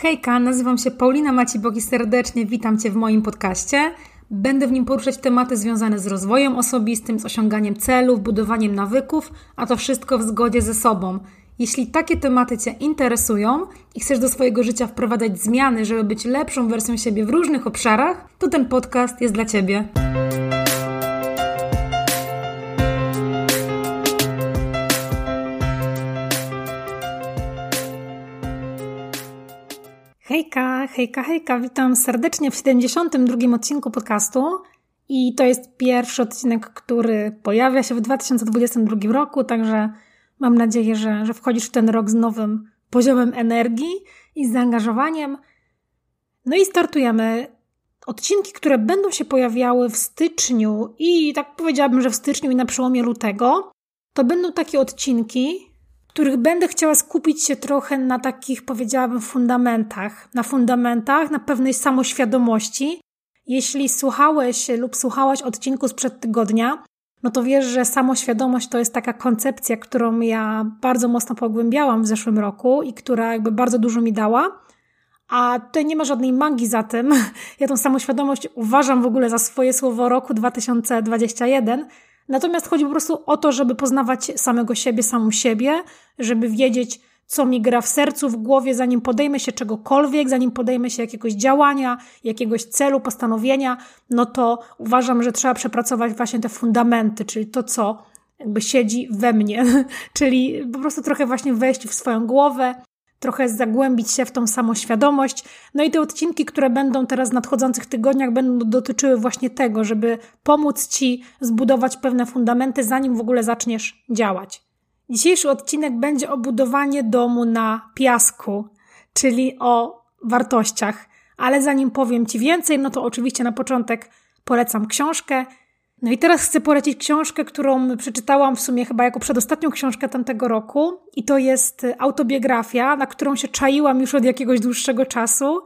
Hejka, nazywam się Paulina Macibok i serdecznie witam Cię w moim podcaście. Będę w nim poruszać tematy związane z rozwojem osobistym, z osiąganiem celów, budowaniem nawyków, a to wszystko w zgodzie ze sobą. Jeśli takie tematy Cię interesują i chcesz do swojego życia wprowadzać zmiany, żeby być lepszą wersją siebie w różnych obszarach, to ten podcast jest dla Ciebie. Hejka, hejka, witam serdecznie w 72 odcinku podcastu. I to jest pierwszy odcinek, który pojawia się w 2022 roku, także mam nadzieję, że, że wchodzisz w ten rok z nowym poziomem energii i zaangażowaniem. No i startujemy. Odcinki, które będą się pojawiały w styczniu i tak powiedziałabym, że w styczniu i na przełomie lutego, to będą takie odcinki, których będę chciała skupić się trochę na takich, powiedziałabym, fundamentach. Na fundamentach, na pewnej samoświadomości. Jeśli słuchałeś lub słuchałaś odcinku sprzed tygodnia, no to wiesz, że samoświadomość to jest taka koncepcja, którą ja bardzo mocno pogłębiałam w zeszłym roku i która jakby bardzo dużo mi dała. A tutaj nie ma żadnej magii za tym. Ja tą samoświadomość uważam w ogóle za swoje słowo roku 2021, Natomiast chodzi po prostu o to, żeby poznawać samego siebie, samą siebie, żeby wiedzieć, co mi gra w sercu, w głowie, zanim podejmę się czegokolwiek, zanim podejmę się jakiegoś działania, jakiegoś celu, postanowienia, no to uważam, że trzeba przepracować właśnie te fundamenty, czyli to, co jakby siedzi we mnie, czyli po prostu trochę właśnie wejść w swoją głowę, trochę zagłębić się w tą samoświadomość. No i te odcinki, które będą teraz w nadchodzących tygodniach, będą dotyczyły właśnie tego, żeby pomóc Ci zbudować pewne fundamenty, zanim w ogóle zaczniesz działać. Dzisiejszy odcinek będzie o budowanie domu na piasku, czyli o wartościach. Ale zanim powiem Ci więcej, no to oczywiście na początek polecam książkę no i teraz chcę polecić książkę, którą przeczytałam w sumie chyba jako przedostatnią książkę tamtego roku. I to jest autobiografia, na którą się czaiłam już od jakiegoś dłuższego czasu,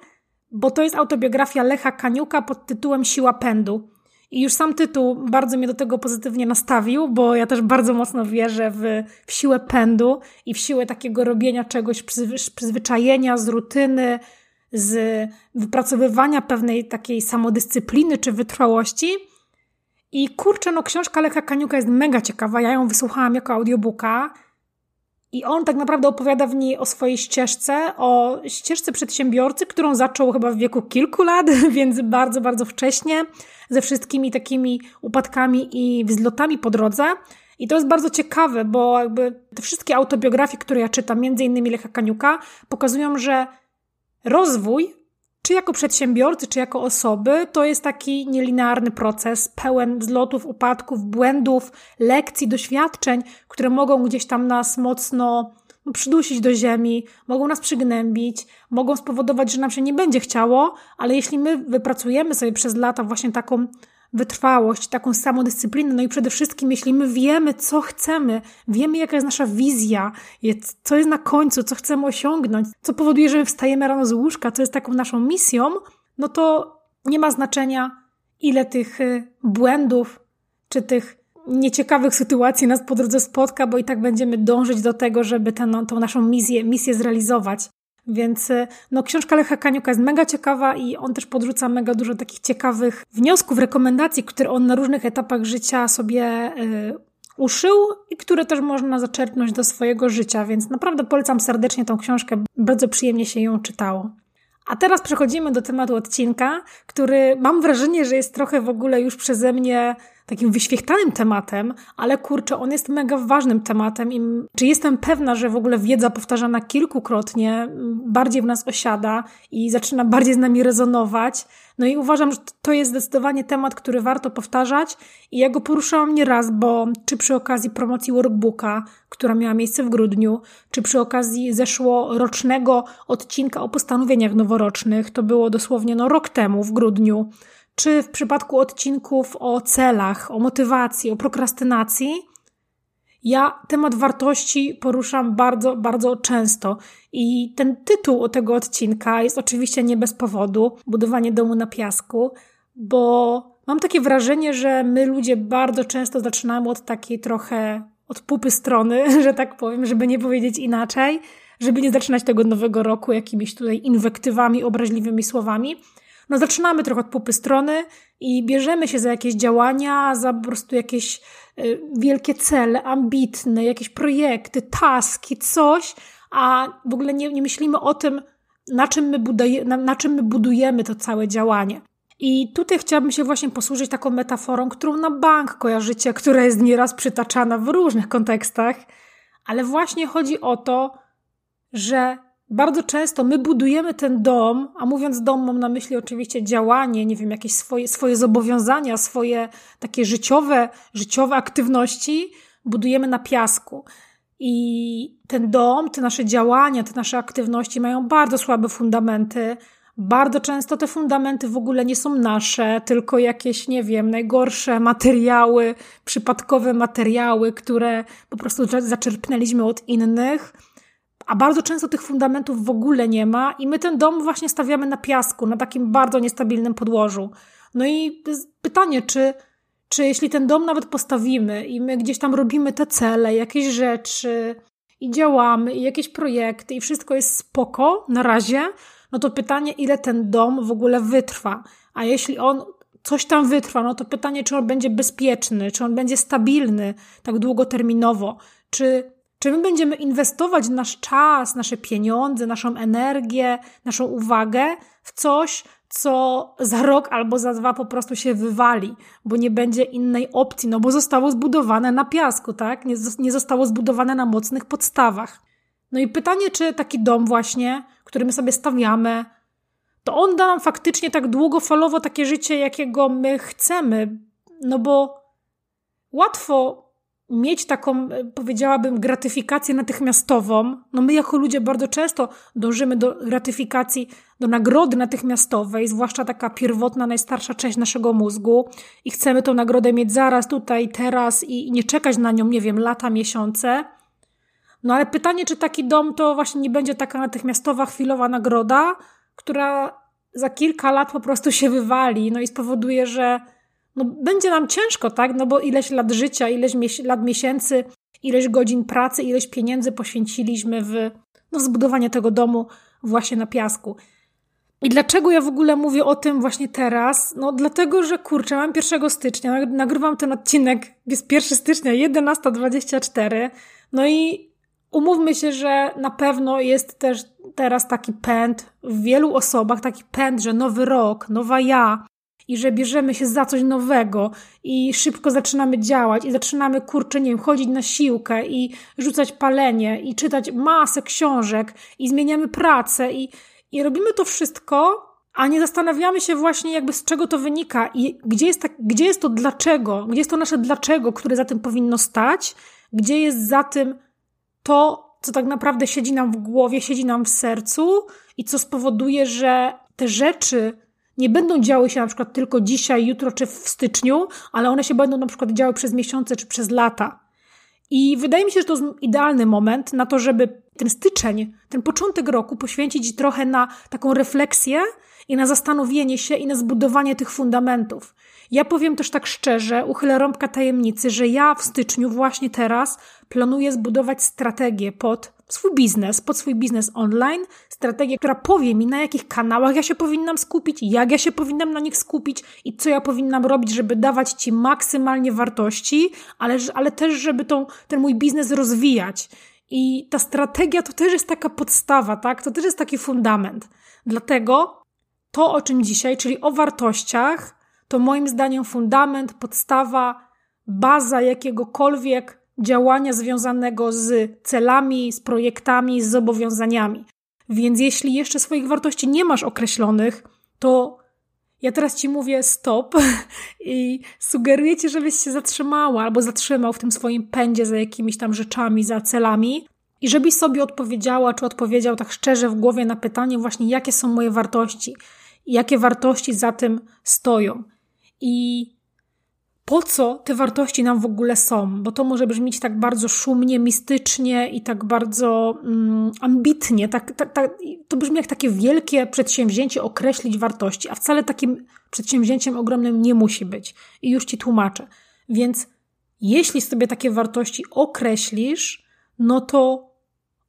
bo to jest autobiografia Lecha Kaniuka pod tytułem Siła Pędu. I już sam tytuł bardzo mnie do tego pozytywnie nastawił, bo ja też bardzo mocno wierzę w, w siłę pędu i w siłę takiego robienia czegoś, przyzwyczajenia, z rutyny, z wypracowywania pewnej takiej samodyscypliny czy wytrwałości – i kurczę, no książka Lecha Kaniuka jest mega ciekawa. Ja ją wysłuchałam jako audiobooka. I on tak naprawdę opowiada w niej o swojej ścieżce, o ścieżce przedsiębiorcy, którą zaczął chyba w wieku kilku lat, więc bardzo, bardzo wcześnie, ze wszystkimi takimi upadkami i wzlotami po drodze. I to jest bardzo ciekawe, bo jakby te wszystkie autobiografie, które ja czytam, między innymi Lecha Kaniuka, pokazują, że rozwój czy jako przedsiębiorcy, czy jako osoby, to jest taki nielinearny proces, pełen wzlotów, upadków, błędów, lekcji, doświadczeń, które mogą gdzieś tam nas mocno no, przydusić do ziemi, mogą nas przygnębić, mogą spowodować, że nam się nie będzie chciało, ale jeśli my wypracujemy sobie przez lata właśnie taką wytrwałość, taką samodyscyplinę, no i przede wszystkim, jeśli my wiemy, co chcemy, wiemy, jaka jest nasza wizja, co jest na końcu, co chcemy osiągnąć, co powoduje, że my wstajemy rano z łóżka, co jest taką naszą misją, no to nie ma znaczenia, ile tych y, błędów czy tych nieciekawych sytuacji nas po drodze spotka, bo i tak będziemy dążyć do tego, żeby tę no, naszą misję, misję zrealizować. Więc y, no, książka Lecha Kaniuka jest mega ciekawa i on też podrzuca mega dużo takich ciekawych wniosków, rekomendacji, które on na różnych etapach życia sobie y, uszył i które też można zaczerpnąć do swojego życia, więc naprawdę polecam serdecznie tą książkę, bardzo przyjemnie się ją czytało. A teraz przechodzimy do tematu odcinka, który mam wrażenie, że jest trochę w ogóle już przeze mnie takim wyświechtanym tematem, ale kurczę, on jest mega ważnym tematem i czy jestem pewna, że w ogóle wiedza powtarzana kilkukrotnie bardziej w nas osiada i zaczyna bardziej z nami rezonować. No i uważam, że to jest zdecydowanie temat, który warto powtarzać i ja go poruszałam nieraz, bo czy przy okazji promocji workbooka, która miała miejsce w grudniu, czy przy okazji zeszłorocznego odcinka o postanowieniach noworocznych, to było dosłownie no rok temu w grudniu, czy w przypadku odcinków o celach, o motywacji, o prokrastynacji, ja temat wartości poruszam bardzo, bardzo często. I ten tytuł tego odcinka jest oczywiście nie bez powodu budowanie domu na piasku, bo mam takie wrażenie, że my ludzie bardzo często zaczynamy od takiej trochę od pupy strony, że tak powiem, żeby nie powiedzieć inaczej, żeby nie zaczynać tego nowego roku jakimiś tutaj inwektywami, obraźliwymi słowami, no zaczynamy trochę od pupy strony i bierzemy się za jakieś działania, za po prostu jakieś y, wielkie cele, ambitne, jakieś projekty, taski, coś, a w ogóle nie, nie myślimy o tym, na czym, my buduje, na, na czym my budujemy to całe działanie. I tutaj chciałabym się właśnie posłużyć taką metaforą, którą na bank kojarzycie, która jest nieraz przytaczana w różnych kontekstach, ale właśnie chodzi o to, że bardzo często my budujemy ten dom, a mówiąc dom, mam na myśli oczywiście działanie, nie wiem, jakieś swoje, swoje zobowiązania, swoje takie życiowe, życiowe aktywności, budujemy na piasku. I ten dom, te nasze działania, te nasze aktywności mają bardzo słabe fundamenty. Bardzo często te fundamenty w ogóle nie są nasze, tylko jakieś, nie wiem, najgorsze materiały, przypadkowe materiały, które po prostu zaczerpnęliśmy od innych a bardzo często tych fundamentów w ogóle nie ma i my ten dom właśnie stawiamy na piasku, na takim bardzo niestabilnym podłożu. No i pytanie, czy, czy jeśli ten dom nawet postawimy i my gdzieś tam robimy te cele, jakieś rzeczy i działamy i jakieś projekty i wszystko jest spoko na razie, no to pytanie, ile ten dom w ogóle wytrwa. A jeśli on coś tam wytrwa, no to pytanie, czy on będzie bezpieczny, czy on będzie stabilny tak długoterminowo, czy czy my będziemy inwestować nasz czas, nasze pieniądze, naszą energię, naszą uwagę w coś, co za rok albo za dwa po prostu się wywali, bo nie będzie innej opcji, no bo zostało zbudowane na piasku, tak? Nie, nie zostało zbudowane na mocnych podstawach. No i pytanie, czy taki dom właśnie, który my sobie stawiamy, to on da nam faktycznie tak długofalowo takie życie, jakiego my chcemy, no bo łatwo mieć taką, e, powiedziałabym, gratyfikację natychmiastową. No my jako ludzie bardzo często dążymy do gratyfikacji, do nagrody natychmiastowej, zwłaszcza taka pierwotna, najstarsza część naszego mózgu i chcemy tą nagrodę mieć zaraz, tutaj, teraz i nie czekać na nią, nie wiem, lata, miesiące. No ale pytanie, czy taki dom to właśnie nie będzie taka natychmiastowa, chwilowa nagroda, która za kilka lat po prostu się wywali, no i spowoduje, że no będzie nam ciężko, tak? No bo ileś lat życia, ileś mies lat miesięcy, ileś godzin pracy, ileś pieniędzy poświęciliśmy w no, zbudowanie tego domu właśnie na piasku. I dlaczego ja w ogóle mówię o tym właśnie teraz? No dlatego, że kurczę, mam 1 stycznia, nagrywam ten odcinek, jest 1 stycznia, 11.24, no i umówmy się, że na pewno jest też teraz taki pęd w wielu osobach, taki pęd, że nowy rok, nowa ja, i że bierzemy się za coś nowego i szybko zaczynamy działać i zaczynamy, kurczę, nie wiem, chodzić na siłkę i rzucać palenie i czytać masę książek i zmieniamy pracę i, i robimy to wszystko, a nie zastanawiamy się właśnie jakby z czego to wynika i gdzie jest, tak, gdzie jest to dlaczego, gdzie jest to nasze dlaczego, które za tym powinno stać, gdzie jest za tym to, co tak naprawdę siedzi nam w głowie, siedzi nam w sercu i co spowoduje, że te rzeczy, nie będą działy się na przykład tylko dzisiaj, jutro czy w styczniu, ale one się będą na przykład działy przez miesiące czy przez lata. I wydaje mi się, że to jest idealny moment na to, żeby ten styczeń, ten początek roku poświęcić trochę na taką refleksję i na zastanowienie się i na zbudowanie tych fundamentów. Ja powiem też tak szczerze, uchylę rąbka tajemnicy, że ja w styczniu, właśnie teraz, planuję zbudować strategię pod swój biznes, pod swój biznes online, strategię, która powie mi, na jakich kanałach ja się powinnam skupić, jak ja się powinnam na nich skupić i co ja powinnam robić, żeby dawać Ci maksymalnie wartości, ale, ale też, żeby tą, ten mój biznes rozwijać. I ta strategia to też jest taka podstawa, tak? To też jest taki fundament. Dlatego to, o czym dzisiaj, czyli o wartościach, to moim zdaniem fundament, podstawa, baza jakiegokolwiek działania związanego z celami, z projektami, z zobowiązaniami. Więc jeśli jeszcze swoich wartości nie masz określonych, to ja teraz ci mówię stop i sugeruję ci, żebyś się zatrzymała albo zatrzymał w tym swoim pędzie za jakimiś tam rzeczami, za celami i żebyś sobie odpowiedziała, czy odpowiedział tak szczerze w głowie na pytanie właśnie, jakie są moje wartości, jakie wartości za tym stoją. I po co te wartości nam w ogóle są, bo to może brzmieć tak bardzo szumnie, mistycznie i tak bardzo mm, ambitnie. Tak, tak, tak, to brzmi jak takie wielkie przedsięwzięcie określić wartości, a wcale takim przedsięwzięciem ogromnym nie musi być. I już ci tłumaczę. Więc jeśli sobie takie wartości określisz, no to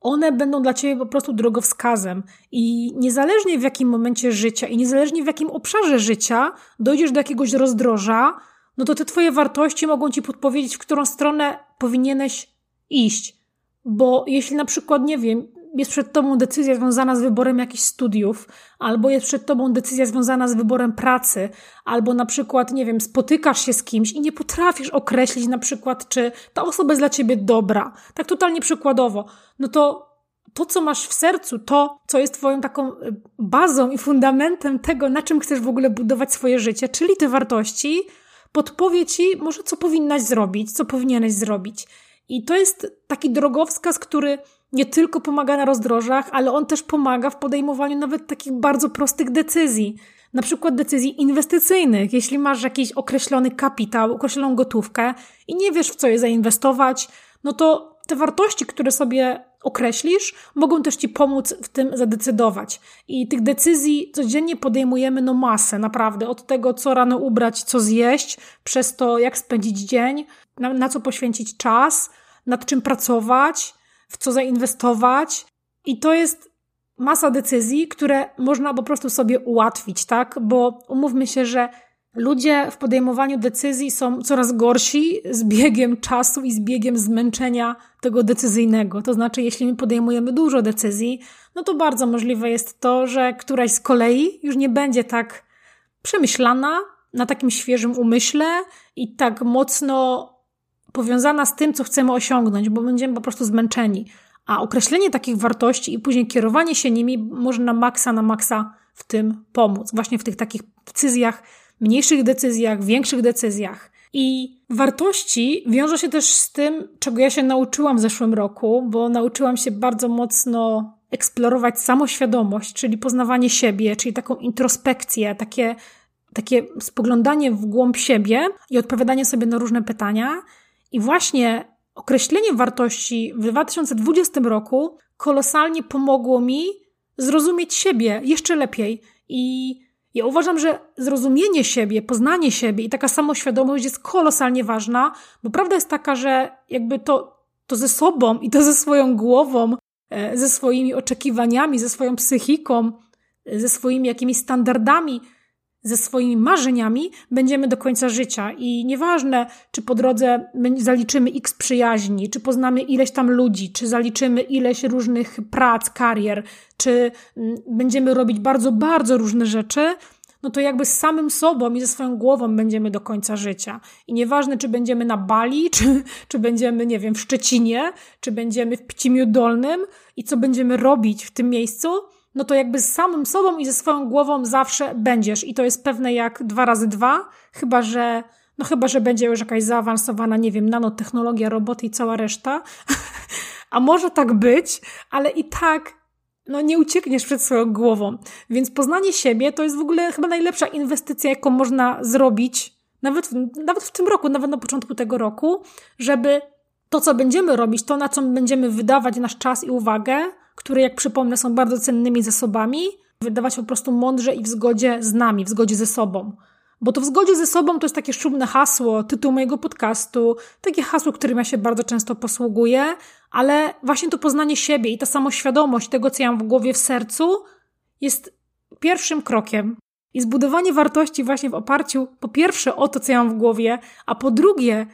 one będą dla ciebie po prostu drogowskazem. I niezależnie w jakim momencie życia i niezależnie w jakim obszarze życia dojdziesz do jakiegoś rozdroża, no to te twoje wartości mogą ci podpowiedzieć, w którą stronę powinieneś iść. Bo jeśli na przykład, nie wiem, jest przed tobą decyzja związana z wyborem jakichś studiów, albo jest przed tobą decyzja związana z wyborem pracy, albo na przykład, nie wiem, spotykasz się z kimś i nie potrafisz określić na przykład, czy ta osoba jest dla ciebie dobra, tak totalnie przykładowo, no to to, co masz w sercu, to, co jest Twoją taką y, bazą i fundamentem tego, na czym chcesz w ogóle budować swoje życie, czyli te wartości, podpowie Ci może, co powinnaś zrobić, co powinieneś zrobić. I to jest taki drogowskaz, który nie tylko pomaga na rozdrożach, ale on też pomaga w podejmowaniu nawet takich bardzo prostych decyzji. Na przykład decyzji inwestycyjnych. Jeśli masz jakiś określony kapitał, określoną gotówkę i nie wiesz, w co je zainwestować, no to te wartości, które sobie określisz, mogą też Ci pomóc w tym zadecydować. I tych decyzji codziennie podejmujemy no masę, naprawdę. Od tego, co rano ubrać, co zjeść, przez to, jak spędzić dzień, na, na co poświęcić czas, nad czym pracować, w co zainwestować. I to jest masa decyzji, które można po prostu sobie ułatwić, tak? Bo umówmy się, że ludzie w podejmowaniu decyzji są coraz gorsi z biegiem czasu i z biegiem zmęczenia tego decyzyjnego. To znaczy, jeśli my podejmujemy dużo decyzji, no to bardzo możliwe jest to, że któraś z kolei już nie będzie tak przemyślana, na takim świeżym umyśle i tak mocno powiązana z tym, co chcemy osiągnąć, bo będziemy po prostu zmęczeni. A określenie takich wartości i później kierowanie się nimi może na maksa, na maksa w tym pomóc. Właśnie w tych takich decyzjach, mniejszych decyzjach, większych decyzjach. I wartości wiążą się też z tym, czego ja się nauczyłam w zeszłym roku, bo nauczyłam się bardzo mocno eksplorować samoświadomość, czyli poznawanie siebie, czyli taką introspekcję, takie, takie spoglądanie w głąb siebie i odpowiadanie sobie na różne pytania. I właśnie określenie wartości w 2020 roku kolosalnie pomogło mi zrozumieć siebie jeszcze lepiej. I ja uważam, że zrozumienie siebie, poznanie siebie i taka samoświadomość jest kolosalnie ważna, bo prawda jest taka, że jakby to, to ze sobą i to ze swoją głową, e, ze swoimi oczekiwaniami, ze swoją psychiką, e, ze swoimi jakimiś standardami ze swoimi marzeniami będziemy do końca życia. I nieważne, czy po drodze zaliczymy x przyjaźni, czy poznamy ileś tam ludzi, czy zaliczymy ileś różnych prac, karier, czy mm, będziemy robić bardzo, bardzo różne rzeczy, no to jakby z samym sobą i ze swoją głową będziemy do końca życia. I nieważne, czy będziemy na Bali, czy, czy będziemy, nie wiem, w Szczecinie, czy będziemy w Pcimiu Dolnym i co będziemy robić w tym miejscu, no to jakby z samym sobą i ze swoją głową zawsze będziesz. I to jest pewne jak dwa razy dwa, chyba że, no chyba, że będzie już jakaś zaawansowana, nie wiem, nanotechnologia, roboty i cała reszta. A może tak być, ale i tak no nie uciekniesz przed swoją głową. Więc poznanie siebie to jest w ogóle chyba najlepsza inwestycja, jaką można zrobić, nawet, nawet w tym roku, nawet na początku tego roku, żeby to, co będziemy robić, to, na co będziemy wydawać nasz czas i uwagę, które, jak przypomnę, są bardzo cennymi zasobami, wydawać po prostu mądrze i w zgodzie z nami, w zgodzie ze sobą. Bo to w zgodzie ze sobą to jest takie szumne hasło, tytuł mojego podcastu, takie hasło, którym ja się bardzo często posługuję, ale właśnie to poznanie siebie i ta samoświadomość tego, co ja mam w głowie, w sercu, jest pierwszym krokiem. I zbudowanie wartości właśnie w oparciu po pierwsze o to, co ja mam w głowie, a po drugie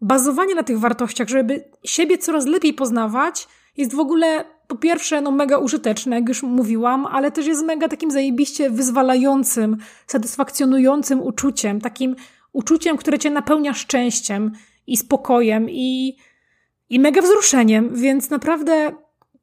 bazowanie na tych wartościach, żeby siebie coraz lepiej poznawać, jest w ogóle po pierwsze no mega użyteczne, jak już mówiłam, ale też jest mega takim zajebiście wyzwalającym, satysfakcjonującym uczuciem, takim uczuciem, które cię napełnia szczęściem i spokojem i, i mega wzruszeniem, więc naprawdę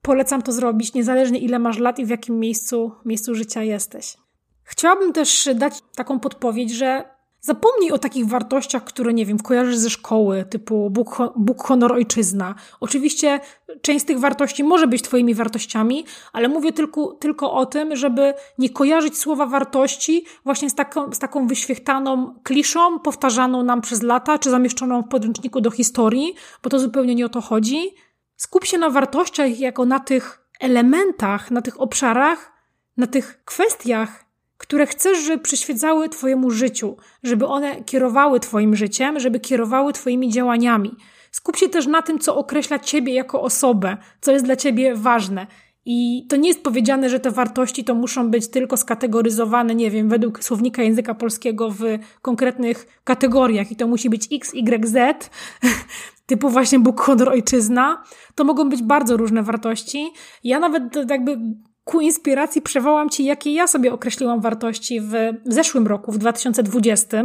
polecam to zrobić, niezależnie ile masz lat i w jakim miejscu, miejscu życia jesteś. Chciałabym też dać taką podpowiedź, że Zapomnij o takich wartościach, które, nie wiem, kojarzysz ze szkoły, typu Bóg, Bóg, honor, ojczyzna. Oczywiście część z tych wartości może być Twoimi wartościami, ale mówię tylko, tylko o tym, żeby nie kojarzyć słowa wartości właśnie z taką, z taką wyświechtaną kliszą, powtarzaną nam przez lata, czy zamieszczoną w podręczniku do historii, bo to zupełnie nie o to chodzi. Skup się na wartościach jako na tych elementach, na tych obszarach, na tych kwestiach, które chcesz, żeby przyświecały Twojemu życiu, żeby one kierowały Twoim życiem, żeby kierowały Twoimi działaniami. skup się też na tym, co określa ciebie jako osobę, co jest dla ciebie ważne. I to nie jest powiedziane, że te wartości to muszą być tylko skategoryzowane, nie wiem, według słownika języka polskiego w konkretnych kategoriach i to musi być X, Y, Z, typu właśnie Bóg, honor, ojczyzna. To mogą być bardzo różne wartości. Ja nawet jakby ku inspiracji przywołam Ci, jakie ja sobie określiłam wartości w zeszłym roku, w 2020.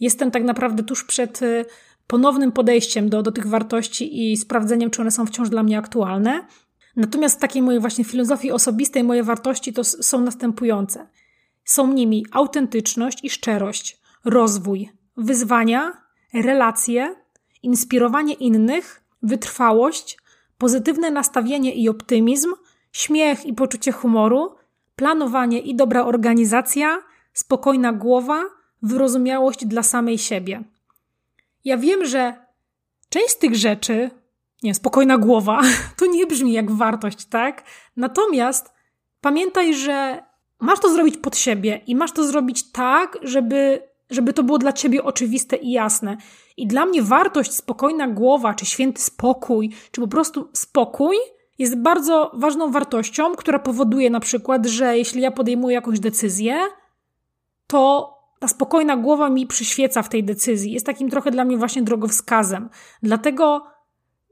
Jestem tak naprawdę tuż przed y, ponownym podejściem do, do tych wartości i sprawdzeniem, czy one są wciąż dla mnie aktualne. Natomiast w takiej mojej właśnie filozofii osobistej moje wartości to są następujące. Są nimi autentyczność i szczerość, rozwój, wyzwania, relacje, inspirowanie innych, wytrwałość, pozytywne nastawienie i optymizm, śmiech i poczucie humoru, planowanie i dobra organizacja, spokojna głowa, wyrozumiałość dla samej siebie. Ja wiem, że część z tych rzeczy nie, spokojna głowa, to nie brzmi jak wartość, tak? Natomiast pamiętaj, że masz to zrobić pod siebie i masz to zrobić tak, żeby, żeby to było dla ciebie oczywiste i jasne. I dla mnie wartość spokojna głowa, czy święty spokój, czy po prostu spokój jest bardzo ważną wartością, która powoduje na przykład, że jeśli ja podejmuję jakąś decyzję, to ta spokojna głowa mi przyświeca w tej decyzji. Jest takim trochę dla mnie właśnie drogowskazem. Dlatego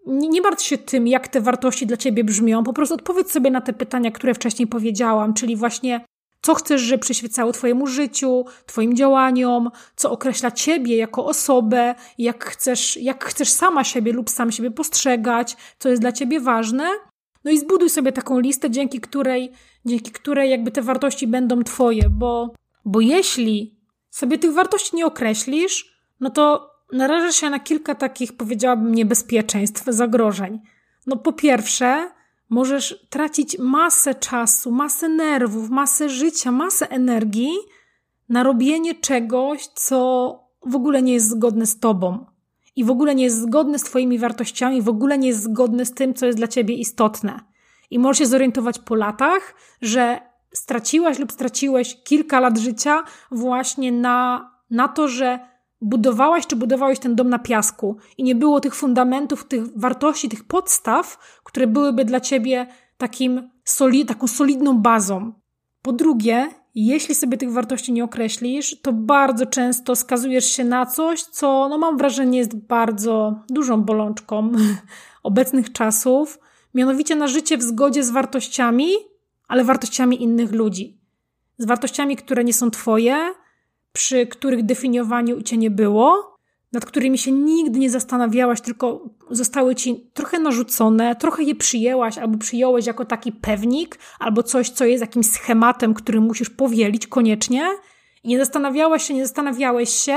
nie, nie martw się tym, jak te wartości dla ciebie brzmią. Po prostu odpowiedz sobie na te pytania, które wcześniej powiedziałam, czyli właśnie co chcesz, żeby przyświecało Twojemu życiu, Twoim działaniom, co określa Ciebie jako osobę, jak chcesz, jak chcesz sama siebie lub sam siebie postrzegać, co jest dla Ciebie ważne. No i zbuduj sobie taką listę, dzięki której, dzięki której jakby te wartości będą Twoje, bo, bo jeśli sobie tych wartości nie określisz, no to narażasz się na kilka takich, powiedziałabym, niebezpieczeństw, zagrożeń. No po pierwsze, możesz tracić masę czasu, masę nerwów, masę życia, masę energii na robienie czegoś, co w ogóle nie jest zgodne z tobą. I w ogóle nie jest zgodne z Twoimi wartościami, w ogóle nie jest zgodne z tym, co jest dla Ciebie istotne. I możesz się zorientować po latach, że straciłaś lub straciłeś kilka lat życia właśnie na, na to, że budowałaś czy budowałeś ten dom na piasku i nie było tych fundamentów, tych wartości, tych podstaw, które byłyby dla ciebie takim soli, taką solidną bazą. Po drugie, jeśli sobie tych wartości nie określisz, to bardzo często skazujesz się na coś, co no mam wrażenie jest bardzo dużą bolączką obecnych czasów, mianowicie na życie w zgodzie z wartościami, ale wartościami innych ludzi. Z wartościami, które nie są twoje, przy których definiowaniu cię nie było, nad którymi się nigdy nie zastanawiałaś, tylko zostały ci trochę narzucone, trochę je przyjęłaś albo przyjąłeś jako taki pewnik, albo coś, co jest jakimś schematem, który musisz powielić koniecznie. I nie zastanawiałaś się, nie zastanawiałeś się,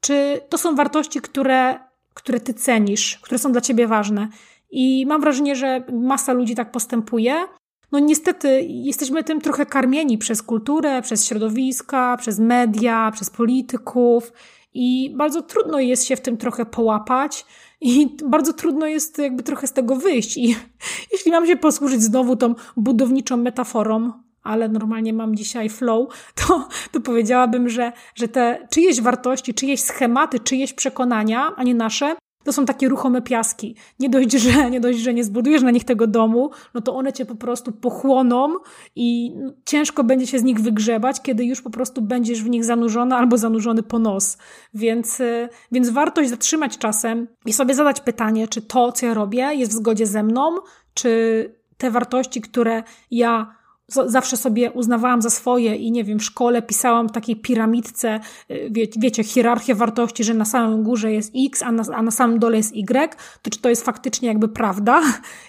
czy to są wartości, które, które ty cenisz, które są dla ciebie ważne. I mam wrażenie, że masa ludzi tak postępuje, no niestety jesteśmy tym trochę karmieni przez kulturę, przez środowiska, przez media, przez polityków i bardzo trudno jest się w tym trochę połapać i bardzo trudno jest jakby trochę z tego wyjść. I jeśli mam się posłużyć znowu tą budowniczą metaforą, ale normalnie mam dzisiaj flow, to, to powiedziałabym, że, że te czyjeś wartości, czyjeś schematy, czyjeś przekonania, a nie nasze, to są takie ruchome piaski. Nie dość, że nie, dość, że nie zbudujesz na nich tego domu, no to one cię po prostu pochłoną i ciężko będzie się z nich wygrzebać, kiedy już po prostu będziesz w nich zanurzona albo zanurzony po nos. Więc, y, więc warto zatrzymać czasem i sobie zadać pytanie, czy to, co ja robię, jest w zgodzie ze mną, czy te wartości, które ja zawsze sobie uznawałam za swoje i nie wiem, w szkole pisałam w takiej piramidce, y, wie, wiecie, hierarchię wartości, że na samym górze jest X, a na, a na samym dole jest Y, to czy to jest faktycznie jakby prawda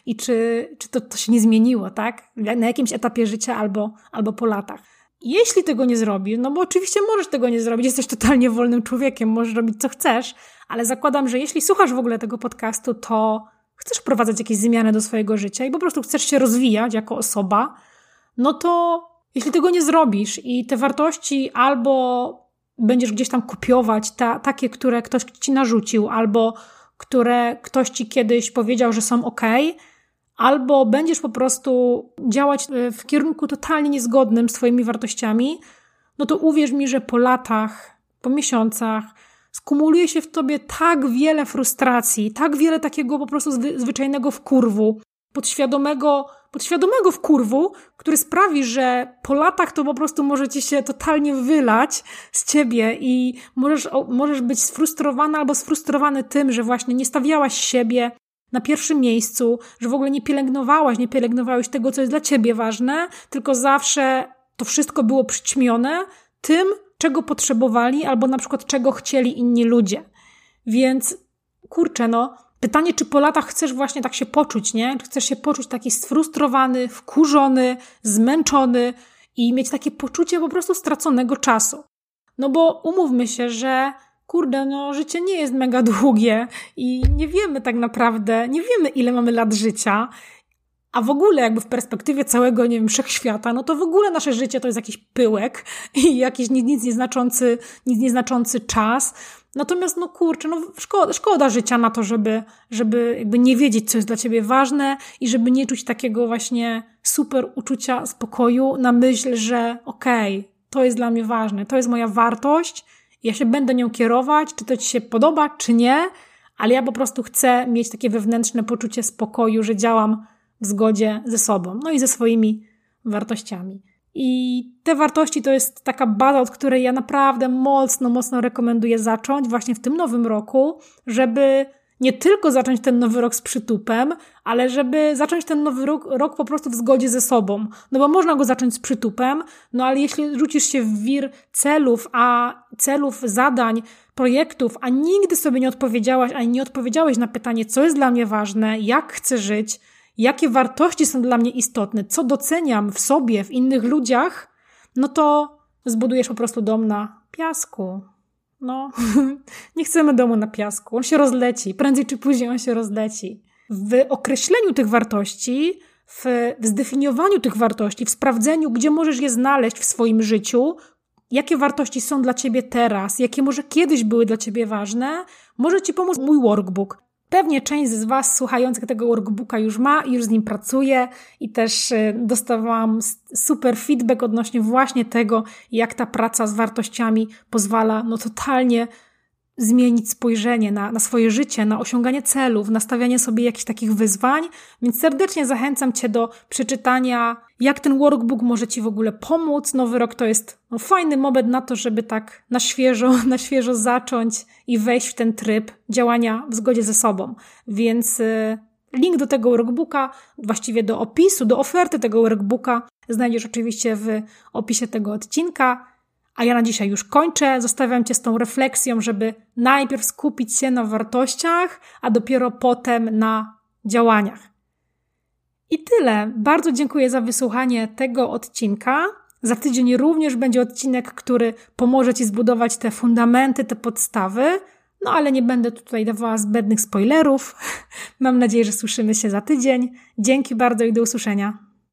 i czy, czy to, to się nie zmieniło, tak? Na jakimś etapie życia albo, albo po latach. Jeśli tego nie zrobisz, no bo oczywiście możesz tego nie zrobić, jesteś totalnie wolnym człowiekiem, możesz robić co chcesz, ale zakładam, że jeśli słuchasz w ogóle tego podcastu, to chcesz wprowadzać jakieś zmiany do swojego życia i po prostu chcesz się rozwijać jako osoba, no to jeśli tego nie zrobisz i te wartości albo będziesz gdzieś tam kopiować, ta, takie, które ktoś ci narzucił, albo które ktoś ci kiedyś powiedział, że są ok, albo będziesz po prostu działać e, w kierunku totalnie niezgodnym z Twoimi wartościami, no to uwierz mi, że po latach, po miesiącach skumuluje się w tobie tak wiele frustracji, tak wiele takiego po prostu zwyczajnego wkurwu, podświadomego, podświadomego wkurwu, który sprawi, że po latach to po prostu może ci się totalnie wylać z ciebie i możesz, możesz być sfrustrowana albo sfrustrowany tym, że właśnie nie stawiałaś siebie na pierwszym miejscu, że w ogóle nie pielęgnowałaś, nie pielęgnowałeś tego, co jest dla ciebie ważne, tylko zawsze to wszystko było przyćmione tym, czego potrzebowali albo na przykład czego chcieli inni ludzie. Więc kurczę, no, pytanie, czy po latach chcesz właśnie tak się poczuć, nie? Czy chcesz się poczuć taki sfrustrowany, wkurzony, zmęczony i mieć takie poczucie po prostu straconego czasu. No bo umówmy się, że kurde, no życie nie jest mega długie i nie wiemy tak naprawdę, nie wiemy ile mamy lat życia a w ogóle jakby w perspektywie całego, nie wiem, wszechświata, no to w ogóle nasze życie to jest jakiś pyłek i jakiś nic, nic nieznaczący, nic nieznaczący czas. Natomiast no kurczę, no szkoda, szkoda życia na to, żeby, żeby jakby nie wiedzieć, co jest dla ciebie ważne i żeby nie czuć takiego właśnie super uczucia spokoju na myśl, że okej, okay, to jest dla mnie ważne, to jest moja wartość, ja się będę nią kierować, czy to ci się podoba, czy nie, ale ja po prostu chcę mieć takie wewnętrzne poczucie spokoju, że działam w zgodzie ze sobą, no i ze swoimi wartościami. I te wartości to jest taka baza, od której ja naprawdę mocno, mocno rekomenduję zacząć właśnie w tym nowym roku, żeby nie tylko zacząć ten nowy rok z przytupem, ale żeby zacząć ten nowy rok, rok po prostu w zgodzie ze sobą. No bo można go zacząć z przytupem, no ale jeśli rzucisz się w wir celów, a celów, zadań, projektów, a nigdy sobie nie odpowiedziałaś, ani nie odpowiedziałeś na pytanie, co jest dla mnie ważne, jak chcę żyć, jakie wartości są dla mnie istotne, co doceniam w sobie, w innych ludziach, no to zbudujesz po prostu dom na piasku. No, nie chcemy domu na piasku. On się rozleci. Prędzej czy później on się rozleci. W określeniu tych wartości, w, w zdefiniowaniu tych wartości, w sprawdzeniu, gdzie możesz je znaleźć w swoim życiu, jakie wartości są dla ciebie teraz, jakie może kiedyś były dla ciebie ważne, może ci pomóc mój workbook. Pewnie część z Was słuchających tego workbooka już ma i już z nim pracuje i też y, dostawałam super feedback odnośnie właśnie tego, jak ta praca z wartościami pozwala no totalnie zmienić spojrzenie na, na swoje życie, na osiąganie celów, na stawianie sobie jakichś takich wyzwań. Więc serdecznie zachęcam Cię do przeczytania, jak ten workbook może Ci w ogóle pomóc. Nowy rok to jest no, fajny moment na to, żeby tak na świeżo, na świeżo zacząć i wejść w ten tryb działania w zgodzie ze sobą. Więc y, link do tego workbooka, właściwie do opisu, do oferty tego workbooka znajdziesz oczywiście w opisie tego odcinka. A ja na dzisiaj już kończę. Zostawiam Cię z tą refleksją, żeby najpierw skupić się na wartościach, a dopiero potem na działaniach. I tyle. Bardzo dziękuję za wysłuchanie tego odcinka. Za tydzień również będzie odcinek, który pomoże Ci zbudować te fundamenty, te podstawy. No ale nie będę tutaj dawała zbędnych spoilerów. Mam nadzieję, że słyszymy się za tydzień. Dzięki bardzo i do usłyszenia.